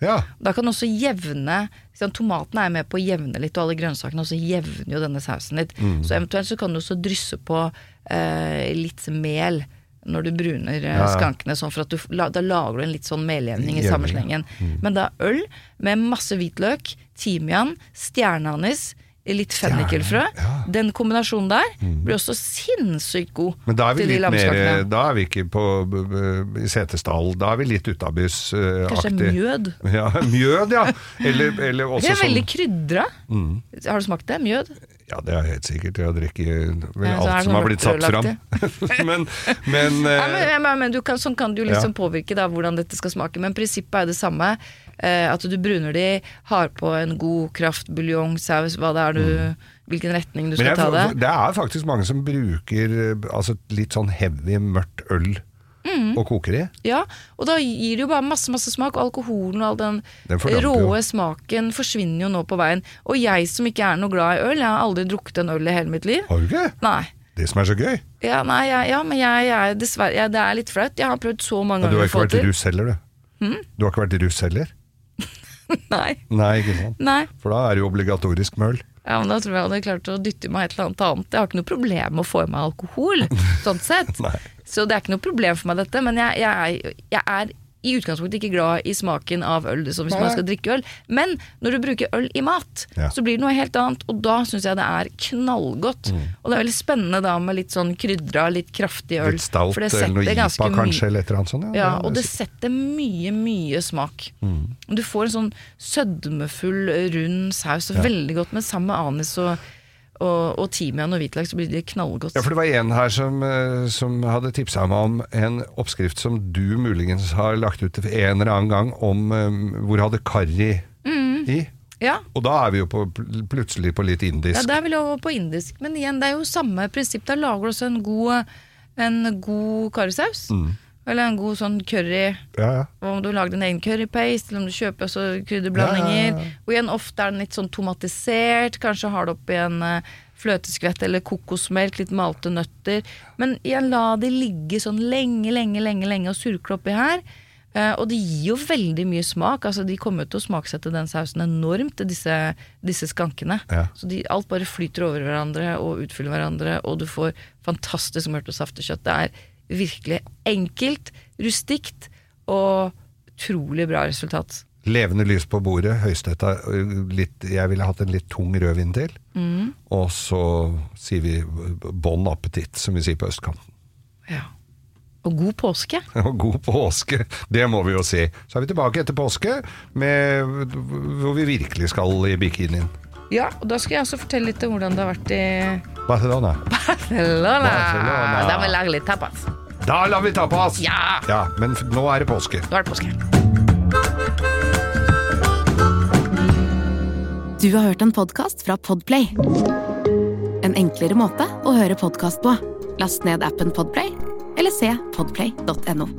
[SPEAKER 3] Ja.
[SPEAKER 4] Da kan også jevne sånn, Tomatene er med på å jevne litt, og alle grønnsakene også jevner jo denne sausen litt.
[SPEAKER 3] Mm.
[SPEAKER 4] Så eventuelt så kan du også drysse på eh, litt mel når du bruner eh,
[SPEAKER 3] Ja, ja.
[SPEAKER 4] skankene, sånn for at du, da lager du en litt sånn meljevning i samme slengen. Mm. Men da øl med masse hvitløk, timian, stjerneanis, litt fennikelfrø.
[SPEAKER 3] ja.
[SPEAKER 4] Den kombinasjonen der blir også sinnssykt god
[SPEAKER 3] Men da er vi litt mer. Da er vi ikke på i Setesdal, da er vi litt utabyss-aktig.
[SPEAKER 4] Kanskje mjød.
[SPEAKER 3] Ja, mjød, ja. Eller, eller
[SPEAKER 4] Det er veldig
[SPEAKER 3] sånn
[SPEAKER 4] krydra. Har du smakt det? Mjød?
[SPEAKER 3] Ja, det er helt sikkert. Jeg drikker vel
[SPEAKER 4] Ja,
[SPEAKER 3] alt som har blitt satt fram. men men eh,
[SPEAKER 4] men, men, men kan, sånn kan du liksom
[SPEAKER 3] Ja.
[SPEAKER 4] påvirke da, hvordan dette skal smake. Men prinsippet er det samme. Eh, at du bruner de, har på en god kraftbuljong, saus, hva det er du Hvilken retning du skal jeg, ta det.
[SPEAKER 3] det er faktisk mange som bruker eh, altså, litt sånn heavy, mørkt øl
[SPEAKER 4] Mm.
[SPEAKER 3] og koker i.
[SPEAKER 4] Ja, og da gir det jo bare masse masse smak, alkoholen og all den,
[SPEAKER 3] Den jo.
[SPEAKER 4] råe smaken forsvinner jo nå på veien. Og jeg som ikke er noe glad i øl, jeg har aldri drukket en øl i hele mitt liv.
[SPEAKER 3] Har du ikke?
[SPEAKER 4] Nei.
[SPEAKER 3] Det som er så gøy.
[SPEAKER 4] Ja, nei, ja, ja men jeg, jeg er dessverre jeg, Det er litt flaut. Jeg har prøvd så mange
[SPEAKER 3] ganger Men
[SPEAKER 4] du
[SPEAKER 3] har ikke vært
[SPEAKER 4] til.
[SPEAKER 3] russ heller, du.
[SPEAKER 4] Hm?
[SPEAKER 3] Du har ikke vært russ heller?
[SPEAKER 4] Nei.
[SPEAKER 3] Nei, ikke sant.
[SPEAKER 4] nei.
[SPEAKER 3] For da er det jo obligatorisk med øl.
[SPEAKER 4] Ja, men Da tror jeg jeg hadde klart å dytte i meg et eller annet annet. Jeg har ikke noe problem med å få i meg alkohol, sånn sett. Så det er ikke noe problem for meg dette, men jeg, jeg, jeg er i utgangspunktet ikke glad i smaken av øl som hvis
[SPEAKER 3] Nei.
[SPEAKER 4] man skal drikke øl. Men når du bruker øl i mat,
[SPEAKER 3] Ja.
[SPEAKER 4] så blir det noe helt annet, og da syns jeg det er knallgodt.
[SPEAKER 3] Mm.
[SPEAKER 4] Og det er veldig spennende da med litt sånn krydra, litt kraftig øl.
[SPEAKER 3] Litt stout
[SPEAKER 4] for det
[SPEAKER 3] eller noe
[SPEAKER 4] setter
[SPEAKER 3] IPA kanskje, eller et eller annet sånt.
[SPEAKER 4] ja,
[SPEAKER 3] det-
[SPEAKER 4] og det setter mye, mye smak.
[SPEAKER 3] Mm.
[SPEAKER 4] Du får en sånn sødmefull, rund saus. Veldig godt, men sammen med anis og, og, og timian og hvitløk så blir det knallgodt.
[SPEAKER 3] Ja, for det var en her som, eh, som hadde tipsa meg om en oppskrift som du muligens har lagt ut en eller annen gang, om eh, hvor du hadde karri
[SPEAKER 4] Mm.
[SPEAKER 3] i.
[SPEAKER 4] Ja,
[SPEAKER 3] Og da er vi jo på, plutselig på litt indisk.
[SPEAKER 4] ja,
[SPEAKER 3] da
[SPEAKER 4] er vi jo over på indisk. Men igjen, det er jo samme prinsipp. Da lager du også en god, en god karrisaus.
[SPEAKER 3] Mm.
[SPEAKER 4] Eller en god sånn curry.
[SPEAKER 3] Ja, ja.
[SPEAKER 4] Om du lager din egen currypaste, eller om du kjøper også krydderblandinger.
[SPEAKER 3] Ja.
[SPEAKER 4] Og igjen, ofte er den litt sånn tomatisert. Kanskje har det oppi en eh, fløteskvett eller kokosmelk, litt malte nøtter. Men igjen, la det ligge sånn lenge, lenge, lenge, lenge og surkle oppi her. Uh, og det gir jo veldig mye smak. Altså, de kommer til å smaksette den sausen enormt, disse, disse skankene.
[SPEAKER 3] Ja.
[SPEAKER 4] Så de, alt bare flyter over hverandre og utfyller hverandre, og du får fantastisk mørt og saftig kjøtt. Det er virkelig enkelt, rustikt og utrolig bra resultat.
[SPEAKER 3] Levende lys på bordet, høystetta litt Jeg ville hatt en litt tung rødvin til.
[SPEAKER 4] Mm.
[SPEAKER 3] Og så sier vi bon appétit, som vi sier på østkanten.
[SPEAKER 4] Ja. Og god påske.
[SPEAKER 3] Og god påske, det må vi jo si. Så er vi tilbake etter påske, med, hvor vi virkelig skal i bikinien.
[SPEAKER 4] Ja, og da skal jeg også fortelle litt om hvordan det har vært i
[SPEAKER 3] Barcelona.
[SPEAKER 4] Barcelona.
[SPEAKER 3] Barcelona.
[SPEAKER 4] Da må vi lage litt tapas.
[SPEAKER 3] Da lar vi ta på!
[SPEAKER 4] Ja.
[SPEAKER 3] ja! Men nå er det påske.
[SPEAKER 4] Nå er det påske.
[SPEAKER 1] Du har hørt en podkast fra Podplay. En enklere måte å høre podkast på. Last ned appen Podplay, eller se podplay.no.